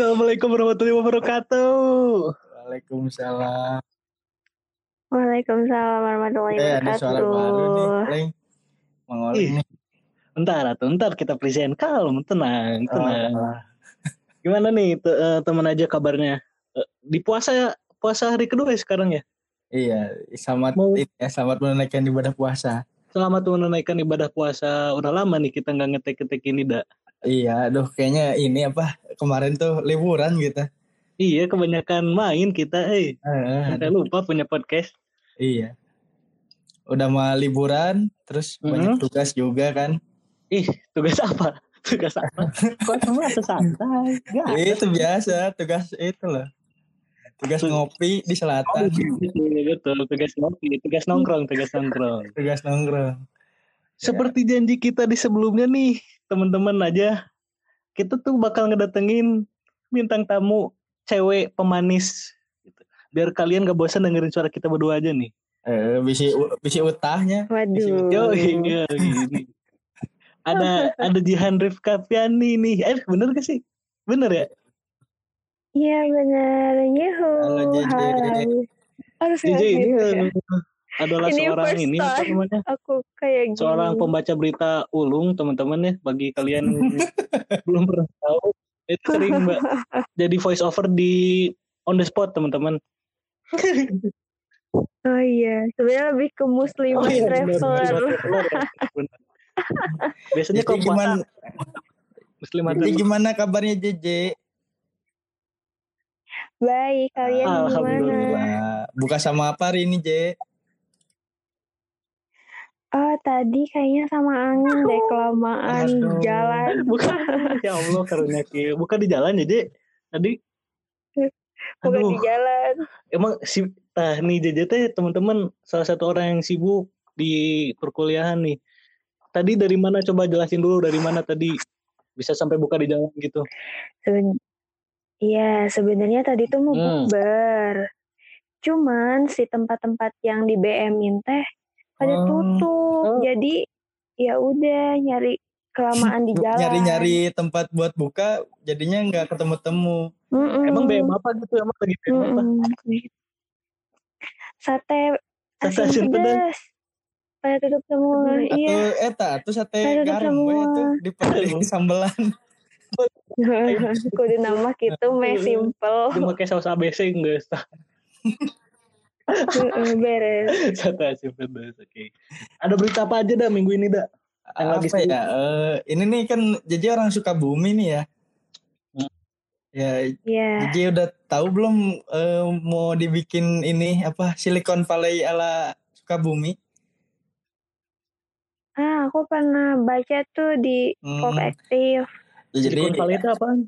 Assalamualaikum warahmatullahi wabarakatuh. Waalaikumsalam. Waalaikumsalam warahmatullahi Eh, ada wabarakatuh. suara baru nih, Leng. Mengoleh Ih, nih. Bentar, atuh, bentar kita present kalem, tenang, tenang. Oh, Gimana nih te- eh, teman aja kabarnya? Eh, Di puasa ya, puasa hari kedua ya sekarang ya. iya, selamat Mau- ya, selamat menunaikan ibadah puasa. Selamat menunaikan ibadah puasa. Udah lama nih kita nggak ngetek-ngetek ini, dak. Iya, aduh kayaknya ini apa kemarin tuh liburan gitu. Iya, kebanyakan main kita, eh. Sampai lupa punya podcast. iya. Udah mau liburan, terus Mhm. banyak tugas juga kan. Ih, tugas apa? Tugas apa? Kok cuma santai? Ada. Itu biasa, tugas itu loh. Tugas ngopi di Oh, selatan, iya, betul, tugas ngopi, tugas nongkrong, tugas nongkrong. tugas nongkrong. Seperti janji kita di sebelumnya nih, teman-teman aja, kita tuh bakal ngedatengin bintang tamu cewek pemanis. gitu. Biar kalian gak bosan dengerin suara kita berdua aja nih. Eh, bisi bisi utahnya. Waduh. Yo, iya, gini. Ada ada Jihan Rifka Fiani nih. Eh, bener gak sih? Bener ya? Iya benar. Yuhu. Halo, JJ. Hai. Harus JJ. Adalah Ini seorang ini apa namanya? Aku kayak gini. Seorang pembaca berita ulung, teman-teman ya. Bagi kalian yang belum pernah tahu, itu sering mbak jadi voice over di on the spot teman-teman. Oh iya. Sebenarnya lebih ke muslim Oh iya, traveler. ya. Biasanya kalau puasa gimana muslimat jadi gimana kabarnya JJ? Baik. Kalian gimana? Alhamdulillah. Buka sama apa hari ini, J? Oh tadi kayaknya sama angin deh kelamaan Aduh. jalan. bukan ya Allah karunia kieu. bukan di jalan ya Dek. tadi Bukan aduh di jalan. emang si nah nih JJ teh teman-teman salah satu orang yang sibuk di perkuliahan nih tadi dari mana coba jelasin dulu dari mana tadi bisa sampai buka di jalan gitu Seben Iya, sebenarnya tadi tuh mau Hmm. bukber. Cuman si tempat-tempat yang di BM-in teh pada Oh. tutup. Oh. Jadi ya udah nyari kelamaan di jalan. Nyari-nyari tempat buat buka, jadinya nggak ketemu-temu. Mm-mm. emang BM apa gitu emang lagi BM apa Mm-mm. Sate Sate asin asin pedas. Pada tutup semua. Atau Iya. eta, atau sate Aduh, garam semua. itu di di sambelan. Kudu nama gitu meh simple. cuma kayak saus ABC enggak Beres. satu asin pedas oke ada berita apa aja dah minggu ini dah Yang lagi Apa ya? eh, ini nih kan jadi orang suka bumi nih ya. Hmm. Ya, Ya. jadi udah tahu belum eh, mau dibikin ini apa Silicon Valley ala Sukabumi? Ah, aku pernah baca tuh di Hmm. Pop Active. Ya, jadi Silicon Valley itu apaan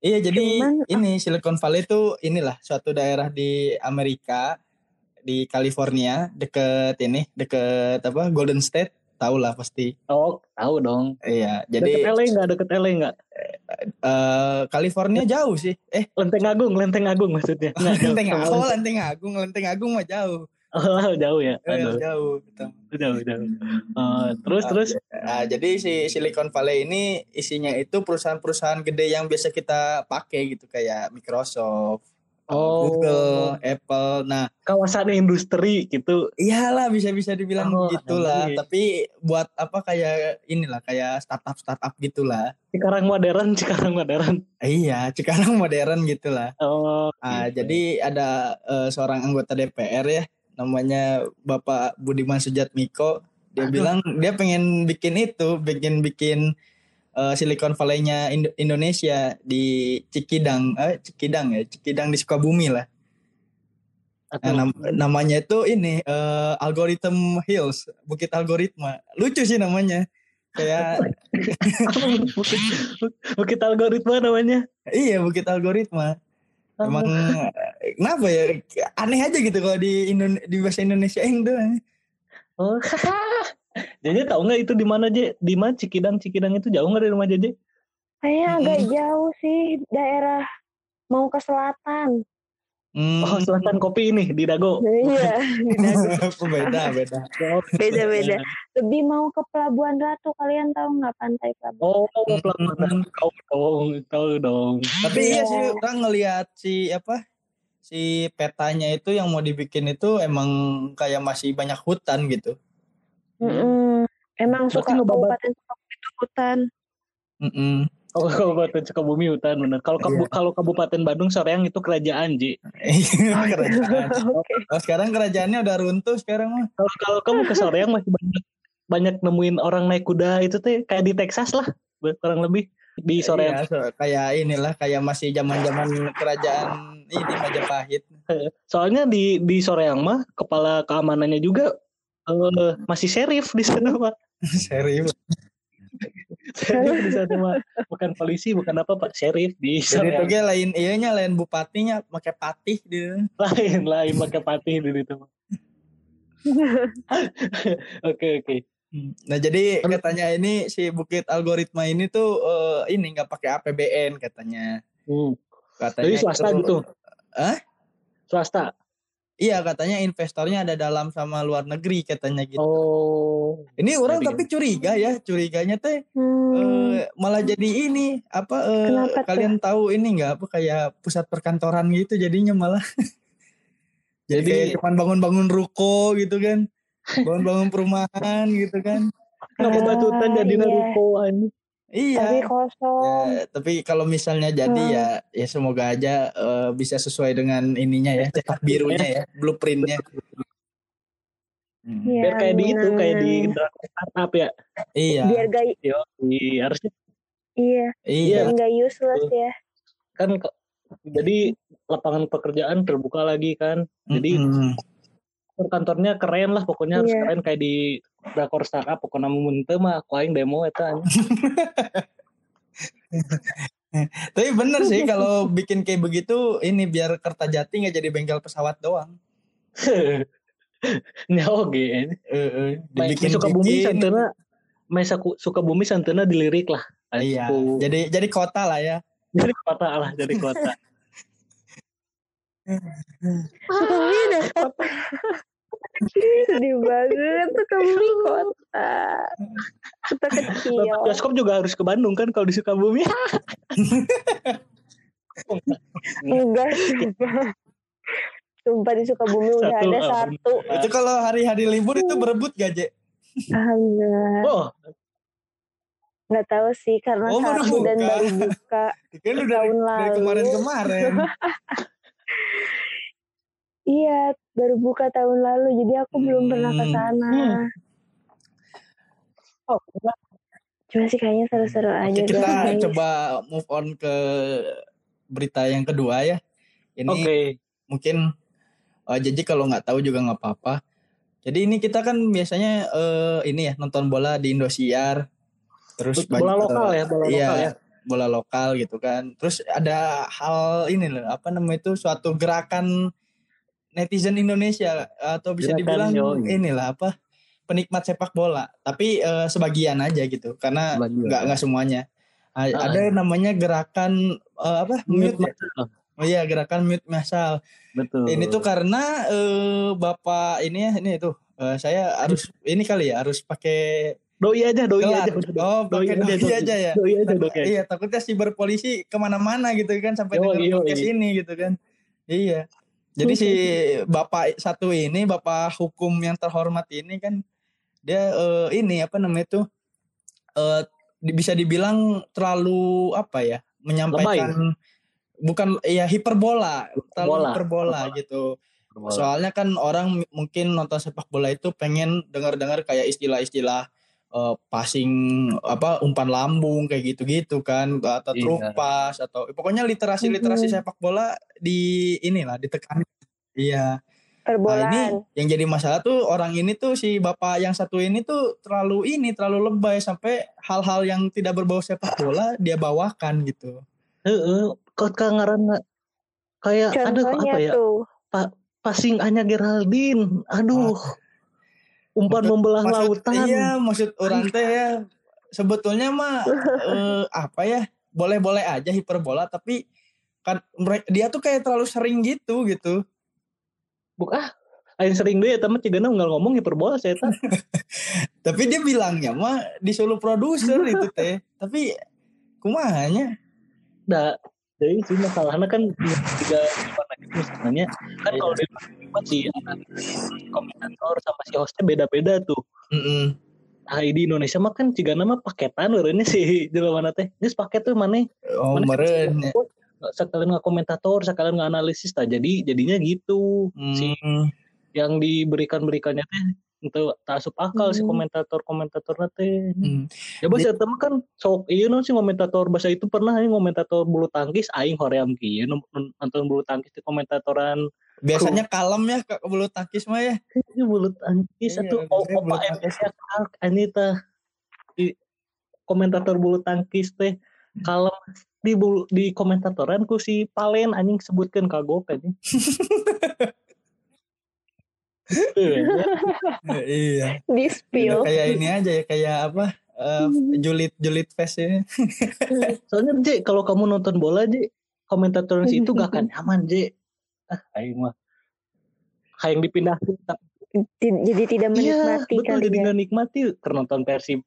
Iya, jadi Cuman, ini Silicon Valley itu inilah suatu daerah di Amerika di California deket ini deket apa Golden State tahu lah pasti. oh tahu dong Iya, deket jadi LA nggak deket LA nggak eh, California jauh sih. Eh, Lenteng Agung, Lenteng Agung maksudnya. Nggak. Lenteng Agung, oh, Lenteng Agung, Lenteng Agung mah jauh. Oh, jauh ya. Eh, Aduh, jauh. gitu. jauh, jauh. Eh, terus, Ah, terus. Nah, jadi si Silicon Valley ini isinya itu perusahaan-perusahaan gede yang biasa kita pakai gitu kayak Microsoft, Oh. Google, Apple. Nah, Kawasan industri gitu. iyalah bisa-bisa dibilang Oh, gitulah. iya. Tapi buat apa kayak inilah kayak startup-startup gitulah. Cikarang modern, Cikarang modern. Iya, sekarang modern gitulah. Oh, Ah, gitu. jadi ada eh, seorang anggota DPR ya, namanya Bapak Budiman Sujatmiko. Dia Aduh. bilang dia pengen bikin itu, bikin bikin eh, Silicon Valley-nya Indo- Indonesia di Cikidang, eh Cikidang ya, Cikidang di Sukabumi lah. Nah, nam- namanya itu ini eh, Algorithm Hills, Bukit Algoritma. Lucu sih namanya. Kayak Bukit, Bukit algoritma namanya. iya Bukit Algoritma. Emang eh, kenapa ya aneh aja gitu kalau di Indo di bahasa Indonesia tuh. Oh, Jeje tahu nggak itu di mana Je? Di mana Cikidang? Cikidang itu jauh nggak dari rumah Jeje? Kayaknya agak jauh sih daerah mau ke selatan. Hmm. Oh, selatan kopi ini di Dago. Iya, di Dago. beda, beda. Beda-beda. Lebih mau ke Pelabuhan Ratu. Kalian tahu nggak pantai Pelabuhan? Oh, pelabuhan. Tahu dong, tahu dong. Tapi Iya. iya sih orang ngelihat si apa si petanya itu yang mau dibikin itu emang kayak masih banyak hutan gitu. Mm-mm. Emang Berarti suka kabupaten Sukabumi itu hutan. Mm-mm. Oh, Kabupaten Sukabumi hutan benar. Kalau kabu- kalau Kabupaten Bandung Soreang itu kerajaan, Ji. Iya, kerajaan. Oke. Oh, sekarang kerajaannya udah runtuh sekarang mah. Kalau kalau kamu ke Soreang masih banyak banyak nemuin orang naik kuda itu tuh kayak di Texas lah, kurang lebih di Soreang. Iya, so- kayak inilah kayak masih zaman-zaman kerajaan ini Majapahit. Soalnya di di Soreang mah kepala keamanannya juga eh, masih sheriff di sana mah. Serius. Sheriff di sana mah. Bukan polisi, bukan apa Pak, sheriff di Jadi itu ge lain iyanya lain bupatinya pakai patih dia. Lain lain pakai patih di situ. mah. Oke oke. Nah jadi katanya ini si Bukit Algoritma ini tuh eh, ini nggak pakai APBN katanya. Hmm. Katanya Jadi swasta itu- gitu. Hah? Swasta. Iya katanya investornya ada dalam sama luar negeri katanya gitu. Oh. Ini orang jadi- tapi curiga ya, curiganya teh Hmm. eh, malah jadi ini apa eh, Kenapa tuh? kalian tahu ini nggak apa kayak pusat perkantoran gitu jadinya malah. jadi Jadi- kayak cuman bangun-bangun ruko gitu kan. Bangun-bangun perumahan gitu kan. Mau batutan Ah, jadi iya. ruko ini. Iya. Tapi kosong. Ya, tapi kalau misalnya jadi Hmm. ya ya semoga aja eh, bisa sesuai dengan ininya ya cetak birunya ya blueprintnya. Hmm. Iya, Biar kayak di itu, kayak di Startup ya. Iya, Biar gak Yo, di- harusnya iya, iya, biar nggak useless ya. kan jadi lapangan pekerjaan terbuka lagi kan. Jadi Mm-mm. kantornya keren lah pokoknya harus Iya. keren kayak di Drakor Startup pokoknya mun teu mah aku aing demo eta anjing. Tapi bener sih kalau bikin kayak begitu ini biar Kertajati nggak jadi bengkel pesawat doang. Nya oge. Eh, Main dibikin suka bumi bikin. santena main saku- suka bumi santena dilirik lah. Iya, jadi jadi kota lah ya. jadi kota lah jadi kota. Sukabumi udah kota. Sedih banget Sukabumi kota. Kota kecil. Bioskop juga harus ke Bandung kan kalau di Sukabumi. Enggak sumpah. Sumpah di Sukabumi udah Satu, ada satu. Itu kalau hari-hari libur itu berebut gak, Je? Alhamdulillah. Oh, Nggak tahu sih karena Oh, baru satu dan buka. baru buka. Kan udah Tahun dari lalu. kemarin-kemarin. Iya, baru buka tahun lalu. Jadi aku belum pernah ke Hmm. sana. Hmm. oh, Cuma sih kayaknya seru-seru aja Oke, kita guys. coba move on ke berita yang kedua ya. Ini oke. mungkin eh, jadi kalau nggak tahu juga nggak apa-apa. Jadi ini kita kan biasanya eh, ini ya nonton bola di Indosiar. Terus Bola banyak- lokal ya, bola iya, lokal ya. bola lokal gitu kan. Terus ada hal ini loh, apa namanya itu suatu gerakan netizen Indonesia atau bisa Gerakan, dibilang yoi. inilah apa penikmat sepak bola. Tapi eh, sebagian aja gitu, karena nggak nggak semuanya. A- Ah. Ada namanya gerakan eh, apa mute, Mute? Oh iya gerakan mute massal. Betul. Ini tuh karena eh, bapak ini ya ini tuh eh, saya harus ini kali ya harus pakai doi aja, doi gelar. aja. Oh doi pakai doi aja ya. Doi aja, doi aja. Iya takutnya siber polisi ke mana-mana gitu kan sampai dengar yoi. podcast ini gitu kan. Iya. Jadi si bapak satu ini bapak hukum yang terhormat ini kan dia eh, ini apa namanya tuh eh di- bisa dibilang terlalu apa ya menyampaikan bukan ya hiperbola terlalu Hiperbola. hiperbola gitu. Soalnya kan orang mungkin nonton sepak bola itu pengen dengar-dengar kayak istilah-istilah eh, passing apa umpan lambung kayak gitu-gitu kan atau Iya. trupas atau pokoknya literasi-literasi Mhm. sepak bola di inilah ditekan. Iya. Nah, Perbolaan. ini yang jadi masalah tuh orang ini tuh si bapak yang satu ini tuh terlalu ini terlalu lebay sampai hal-hal yang tidak berbau sepak bola dia bawakan gitu. Heeh, kok kangaran kayak ada apa ya? tuh. Passing Anya Geraldine. Aduh. Umpan Maksud- membelah maksud- lautan. Iya, maksud orang teh ya sebetulnya mah eh, apa ya? Boleh-boleh aja hiperbola tapi kan dia tuh kayak terlalu sering gitu gitu Buk ah, sering deh temen cigana nggak ngomong hiperbola saya tak. tapi dia bilangnya mah disuruh produser itu teh tapi kumahanya Nah, jadi sih masalahnya kan gitu sebenarnya kan kalau di si komentator sama si hostnya beda-beda tuh. Mm-mm. Nah, di Indonesia mah kan cigana mah paketan ini sih jelema mana teh. Geus paket tuh mana? oh meren sekalian nggak komentator, sekalian nggak analisis tak jadi jadinya gitu. Si Hmm. yang diberikan berikannya teh untuk tak asup akal si Hmm. komentator komentator teh. Hmm. Ya bos ya temen kan sok iya non si komentator bahasa itu pernah ini komentator bulu tangkis aing hoream kieu nu- nonton bulu tangkis di komentatoran biasanya kalem ya ke bulu tangkis mah ya ini bulu tangkis bulu opa ini teh di komentator bulu tangkis teh kalem di bulu di komentatoran ku si Palen anjing sebutkan kagok anjing. Eh, iya Di spill. kayak ini aja ya kayak apa eh, julit julit face ya Soalnya J, kalau kamu nonton bola J, komentator si itu gak akan nyaman J. Ah, aing mah. Kayak yang dipindahin. Ti- Jadi tidak Iya, menikmati betul kali jadi ya. nggak nikmati. Nonton Persib.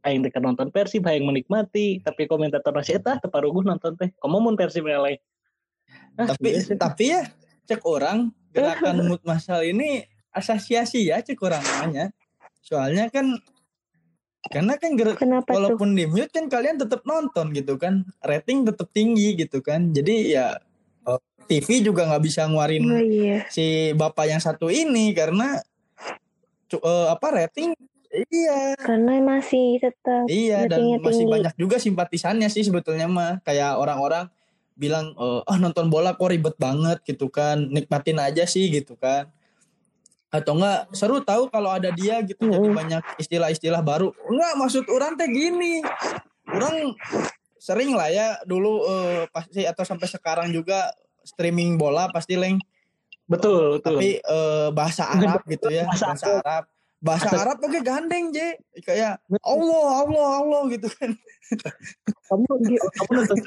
Aing keur nonton Persib hayang menikmati, tapi komentator si eta teu paruguh nonton teh. Komo mun Persib eleh. Ah, tapi iya sih. tapi ya cek orang gerakan mood masal ini asosiasi ya namanya soalnya kan karena kan ger- Kenapa tuh? walaupun di mute kan kalian tetap nonton gitu kan rating tetap tinggi gitu kan jadi ya eh, TV juga nggak bisa nguarin Oh iya. si bapak yang satu ini karena eh, apa rating iya Karena masih tetap iya dan masih tinggi. banyak juga simpatisannya sih sebetulnya mah kayak orang-orang bilang eh, ah nonton bola kok ribet banget gitu kan. Nikmatin aja sih gitu kan. Atau enggak seru tahu kalau ada dia gitu jadi Mm-mm. banyak istilah-istilah baru. Enggak maksud orang teh gini. Orang sering lah ya dulu eh, pasti atau sampai sekarang juga streaming bola pasti leng. Betul, betul. tapi eh, bahasa Arab gitu ya Bahasa bahasa Arab bahasa Bahasa- Arab oke gandeng je kayak Allah Allah Allah gitu kan. Kamu kamu nonton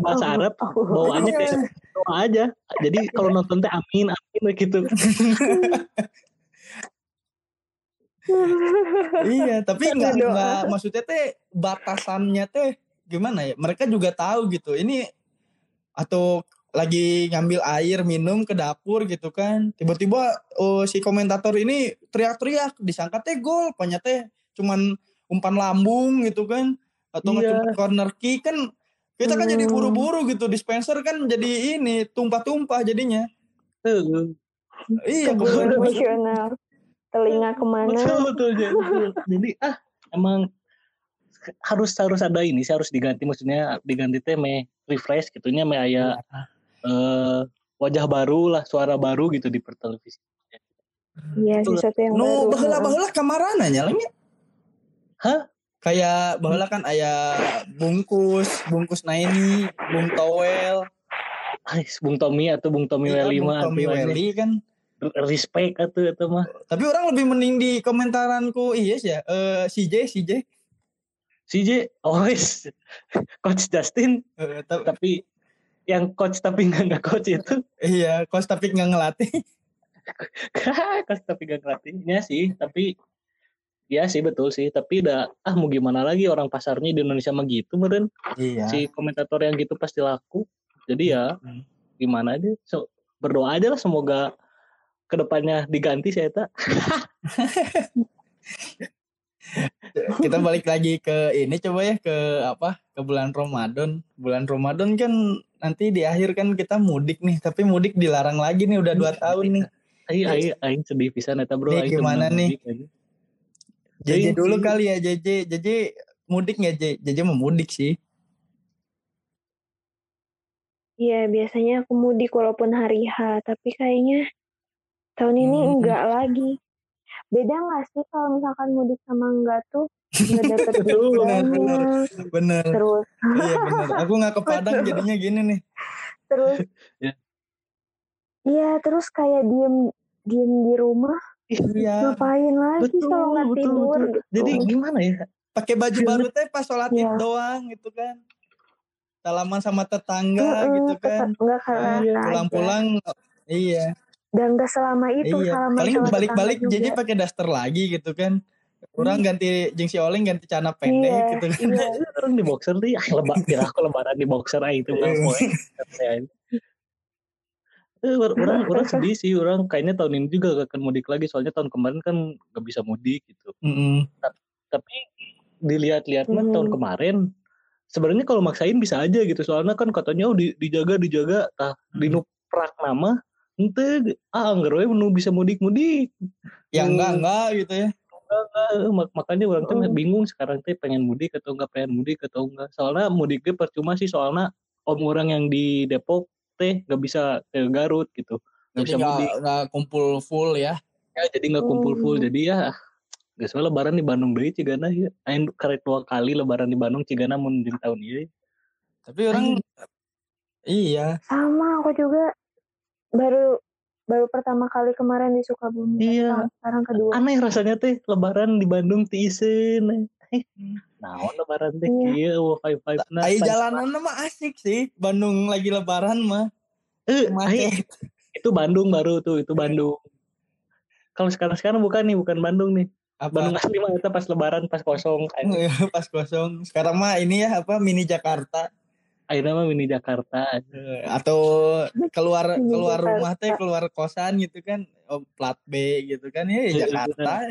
bahasa Arab bawaannya kayak doa aja. Jadi kalau nonton teh amin amin gitu. iya tapi nggak nggak maksudnya teh batasannya teh gimana ya? Mereka juga tahu gitu. Ini atau lagi ngambil air minum ke dapur gitu kan tiba-tiba oh, si komentator ini teriak-teriak disangka teh gol pokoknya teh cuman umpan lambung gitu kan atau Iya. cuma corner kick kan kita kan jadi Hmm. buru-buru gitu dispenser kan jadi ini tumpah-tumpah jadinya Tuh. iya emosional. Telinga ke mana? Betul betul betul. Jadi ah emang harus harus ada ini sih harus diganti maksudnya diganti teh me refresh gitunya me aya eh, wajah baru lah suara baru gitu di pertelevisi. Iya, sesuatu yang nu baru. baheula baheula kamarana nya ya? Hah? kayak baheula kan aya bungkus bungkus naini bung towel Bung Tommy atau Bung Tommy Iya, Welly Bung Tommy. Welly kan respect atuh eta mah. tapi orang lebih mending di komentaranku iya sih ya eh CJ CJ CJ always coach Justin ta- tapi yang coach tapi nggak nggak coach itu. Iya kos tapi nggak ngelatih. Coach tapi nggak ngelatihnya sih tapi ya sih betul sih. Tapi udah ah mau gimana lagi orang pasarnya di Indonesia mah gitu meren? Iya. Si komentator yang gitu pasti laku. Jadi ya Hmm. gimana aja so, berdoa aja lah semoga ke depannya diganti saya tak kita balik lagi ke ini coba ya ke apa? Ke bulan Ramadan. Bulan Ramadan kan nanti di akhir kan kita mudik nih tapi mudik dilarang lagi nih udah dua tahun nih. ayo ayo ayo sedih pisan eta bro. Nih, Aing gimana nih? JJ Aing dulu sih- kali ya JJ JJ mudik nggak JJ JJ mau mudik sih. Iya, biasanya aku mudik walaupun hari H, tapi kayaknya tahun ini Hmm. enggak lagi. Beda nggak sih kalau misalkan mudik sama enggak tuh? Nggak dapet duit Bener, bener. bener. Terus, iya bener. Aku nggak ke Padang jadinya gini nih. Terus. Ya. Iya, terus kayak diem diem di rumah. Iya. Ngapain lagi betul kalau nggak tidur betul. gitu. jadi gimana ya? Pakai baju baru teh pas sholat Iya. doang gitu kan. Salaman sama tetangga Heeh, gitu kan. Iya, pulang-pulang iya dan nggak selama itu iya salaman paling balik-balik jadi pakai daster lagi gitu kan orang ganti jeng si Oleng ganti celana pendek iya, gitu kan iya. orang di boxer tuh ah lebar kira aku lebaran di boxer ah itu nggak mau Eh, or- orang orang sedih sih orang kayaknya tahun ini juga gak akan mudik lagi soalnya tahun kemarin kan gak bisa mudik gitu Mm-mm. tapi dilihat-lihat mah Hmm. tahun kemarin sebenarnya kalau maksain bisa aja gitu soalnya kan katanya oh di- dijaga dijaga tah Hmm. di prak nama ente ah anggar we nu bisa mudik-mudik ya Hmm. enggak enggak gitu ya mak- makanya orang tuh Hmm. bingung sekarang teh pengen mudik atau enggak pengen mudik atau enggak soalnya mudiknya percuma sih soalnya om orang yang di Depok teh nggak bisa ke Garut gitu nggak jadi bisa nggak mudik nggak kumpul full ya ya jadi nggak kumpul full Hmm. jadi ya Gak soalnya lebaran di Bandung deh Cigana ya. Ain karek dua kali lebaran di Bandung Cigana mun tahun ieu. tapi orang iya sama aku juga baru baru pertama kali kemarin di Sukabumi Iya. Sekarang- sekarang kedua Aneh rasanya teh lebaran di Bandung ti. Eh, naon lebaran teh Iya. kieu five five na. Ayo jalanan mah asik sih Bandung lagi lebaran mah Eh, macet itu Bandung baru tuh, itu Bandung. Kalau sekarang-sekarang bukan nih, bukan Bandung nih. Bandung apa asli mah eta pas lebaran pas kosong. pas kosong sekarang mah ini ya apa mini Jakarta Ayeuna mah mini Jakarta. Eh, atau keluar keluar Jakarta. rumah teh keluar kosan gitu kan oh, plat B gitu kan ya Iya, Jakarta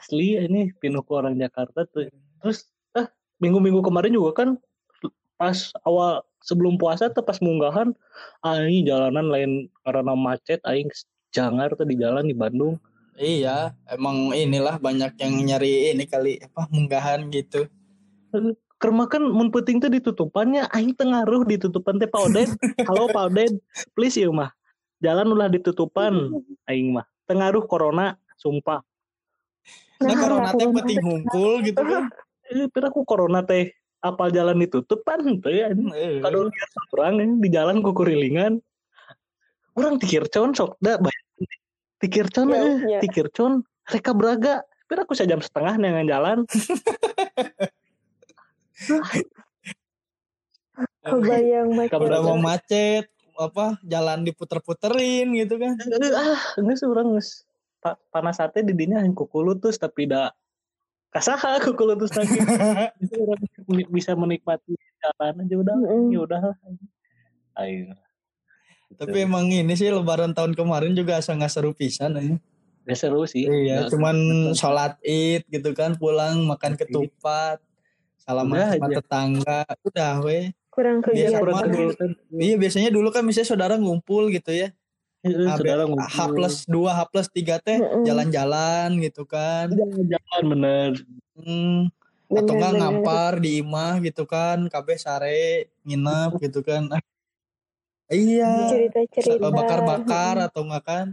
Asli ini pinuh ke orang Jakarta tuh. Terus ah minggu-minggu kemarin juga kan pas awal sebelum puasa tuh pas munggahan aing jalanan lain karena macet aing jangar tuh di jalan di Bandung. iya emang inilah banyak yang nyari ini kali apa munggahan gitu Kerma kan mun peuting tuh ditutupannya aing tengaruh ditutupan teh Pak Oden. Halo Pak Oden, please ya mah. Jalan ulah ditutupan aing mah. Tengaruh corona, sumpah. nah Nah, corona teh penting hungkul gitu kan Eh, pira aku corona teh apal jalan ditutup kan teu ya. Eh, Kalau lihat orang di jalan kukurilingan. Orang tikircon sok da teh. Tikircon Iya, eh, iya. tikircon reka beraga. Pira aku sejam setengah dengan jalan. kebayang macet udah mau macet apa jalan diputer-puterin gitu kan. Eh, ah geus urang geus pa, panas hati di dinya yang kukulutus tapi da kasaha kukulutus lagi itu orang meni- bisa menikmati jalan aja udah Mm-mm. ya udah ayo. Tapi emang ini sih lebaran tahun kemarin juga asa nggak seru pisan ya. Gak seru sih. Iya, Nggak- cuman sholat id gitu kan, pulang makan ketupat, salaman Udah sama aja. tetangga, udah weh. kurang Biasa kegiatan. Iya biasanya dulu kan misalnya saudara ngumpul gitu ya, saudara H ngumpul. plus dua, H plus tiga teh jalan-jalan gitu kan, jalan bener. Hmm, atau enggak ngampar di imah gitu kan, KB sare nginep gitu kan. Iya, cerita-cerita. Bakar-bakar atau enggak kan,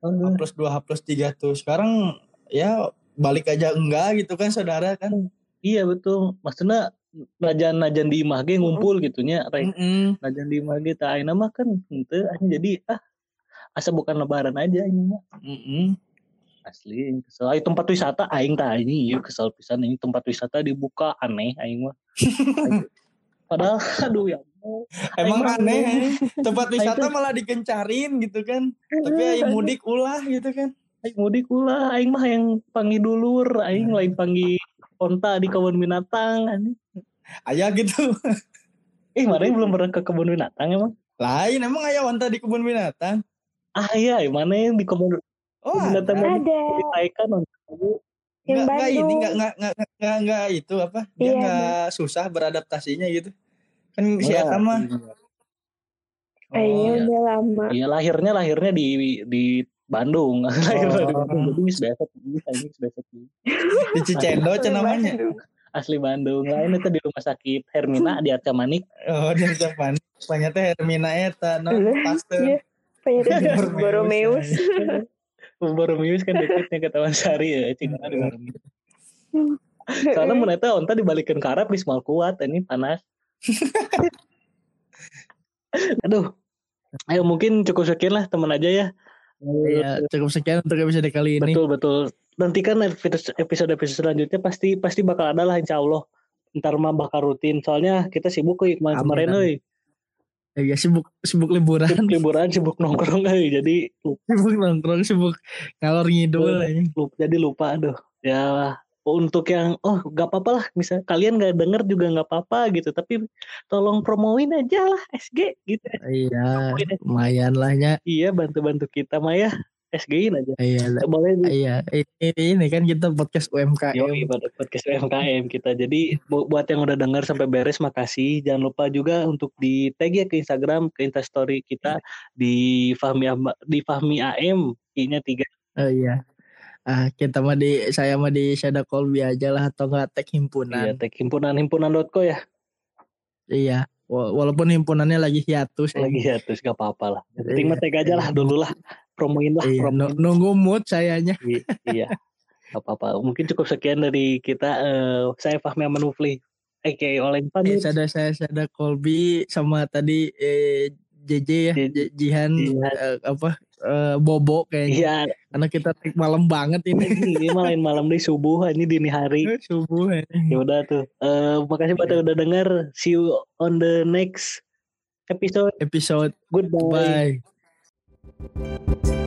H plus dua, H plus tiga tuh. Sekarang ya balik aja enggak gitu kan saudara kan. Iya betul. Maksudnya najan najan di imah ge ngumpul gitunya rek Mm-mm. najan di imah ge tah ayeuna mah kan henteu jadi ah asa bukan lebaran aja ini mah. Mm-mm. asli aing kesel. Ayo tempat wisata aing tah ini ieu kesel pisan. Ini tempat wisata dibuka aneh aing mah. Aing- padahal aduh ya. Emang Aing mah- aneh tempat wisata Aing malah dikencarin gitu kan. Tapi ayo mudik ulah gitu kan. aing mudik ulah. Aing mah yang panggil dulur. Aing lain panggil onta di kebun binatang aneh. Ayah gitu. eh mana yang belum pernah ke kebun binatang emang Lain emang ayah wanta di kebun binatang. ah iya mana yang di kebun Oh, binatang ada. yang ada ditaikan yang Enggak, enggak ini enggak enggak enggak enggak, itu apa? Dia Iya, enggak susah beradaptasinya gitu. Kan si Enggak. Eta mah. kayaknya Oh, iya. udah lama Iya lahirnya lahirnya di di Bandung, lahirnya di Oh. Bandung. Jadi biasa bisa ini di Cicendo namanya. Asli Bandung. Lain itu di rumah sakit Hermina di Arca Manik. Oh, di depan. Banyak teh Hermina eta no Iya. pasteur. Iya. penyakit Boromeus. Boromeus kan deketnya ke Taman Sari ya, cing di Boromius. Soalnya mun eta onta dibalikin ke Arab geus mal kuat ini panas. Aduh. Ayo mungkin cukup sekian lah teman aja ya. Iya, cukup sekian untuk episode kali ini. Betul betul. Nantikan episode episode selanjutnya pasti pasti bakal ada lah insya Allah. ntar mah bakal rutin soalnya kita sibuk euy kemarin kemarin euy ya sibuk sibuk liburan sibuk liburan sibuk nongkrong euy jadi lupa, sibuk nongkrong sibuk ngalor ngidul aja. lupa jadi lupa aduh ya untuk yang oh gak apa-apa lah misal kalian gak denger juga nggak apa-apa gitu. Tapi tolong promoin aja lah SG gitu. Iya lumayan lah ya iya bantu-bantu kita Maya. SG-in aja. Iya boleh iya ini, ini kan kita podcast UMKM Yoi, podcast UMKM kita. Jadi bu- buat yang udah dengar sampai beres makasih. Jangan lupa juga untuk di tag ya ke Instagram, ke Instastory kita di Fahmi di Fahmi AM, I-nya tiga. oh iya ah kita mah di saya mah di Shada Kolbi aja lah atau nggak tag Iya, himpunan tag himpunan himpunan.co ya. iya Wa- walaupun himpunannya lagi hiatus ya. Lagi terus gak apa-apa lah. Yang Penting Iya, mah tag aja lah dulu lah. Promoin lah, Iya, promoin. nu- nunggu mood sayanya I- iya. Gak apa-apa. Mungkin cukup sekian dari kita. Eh, saya Fahmi Ahmad Mufli. Aka Oleng Eh, pamit. Sada saya Sada Kolbi sama tadi eh, JJ ya J- Jihan Jihan. eh, apa eh, Bobo kayaknya. Iya, karena kita take malam banget ini. Ini malah malam deh subuh, ini dini hari. subuh ya. ya udah tuh. Eh makasih buat yang udah denger. See you on the next episode. Episode. Goodbye. Bye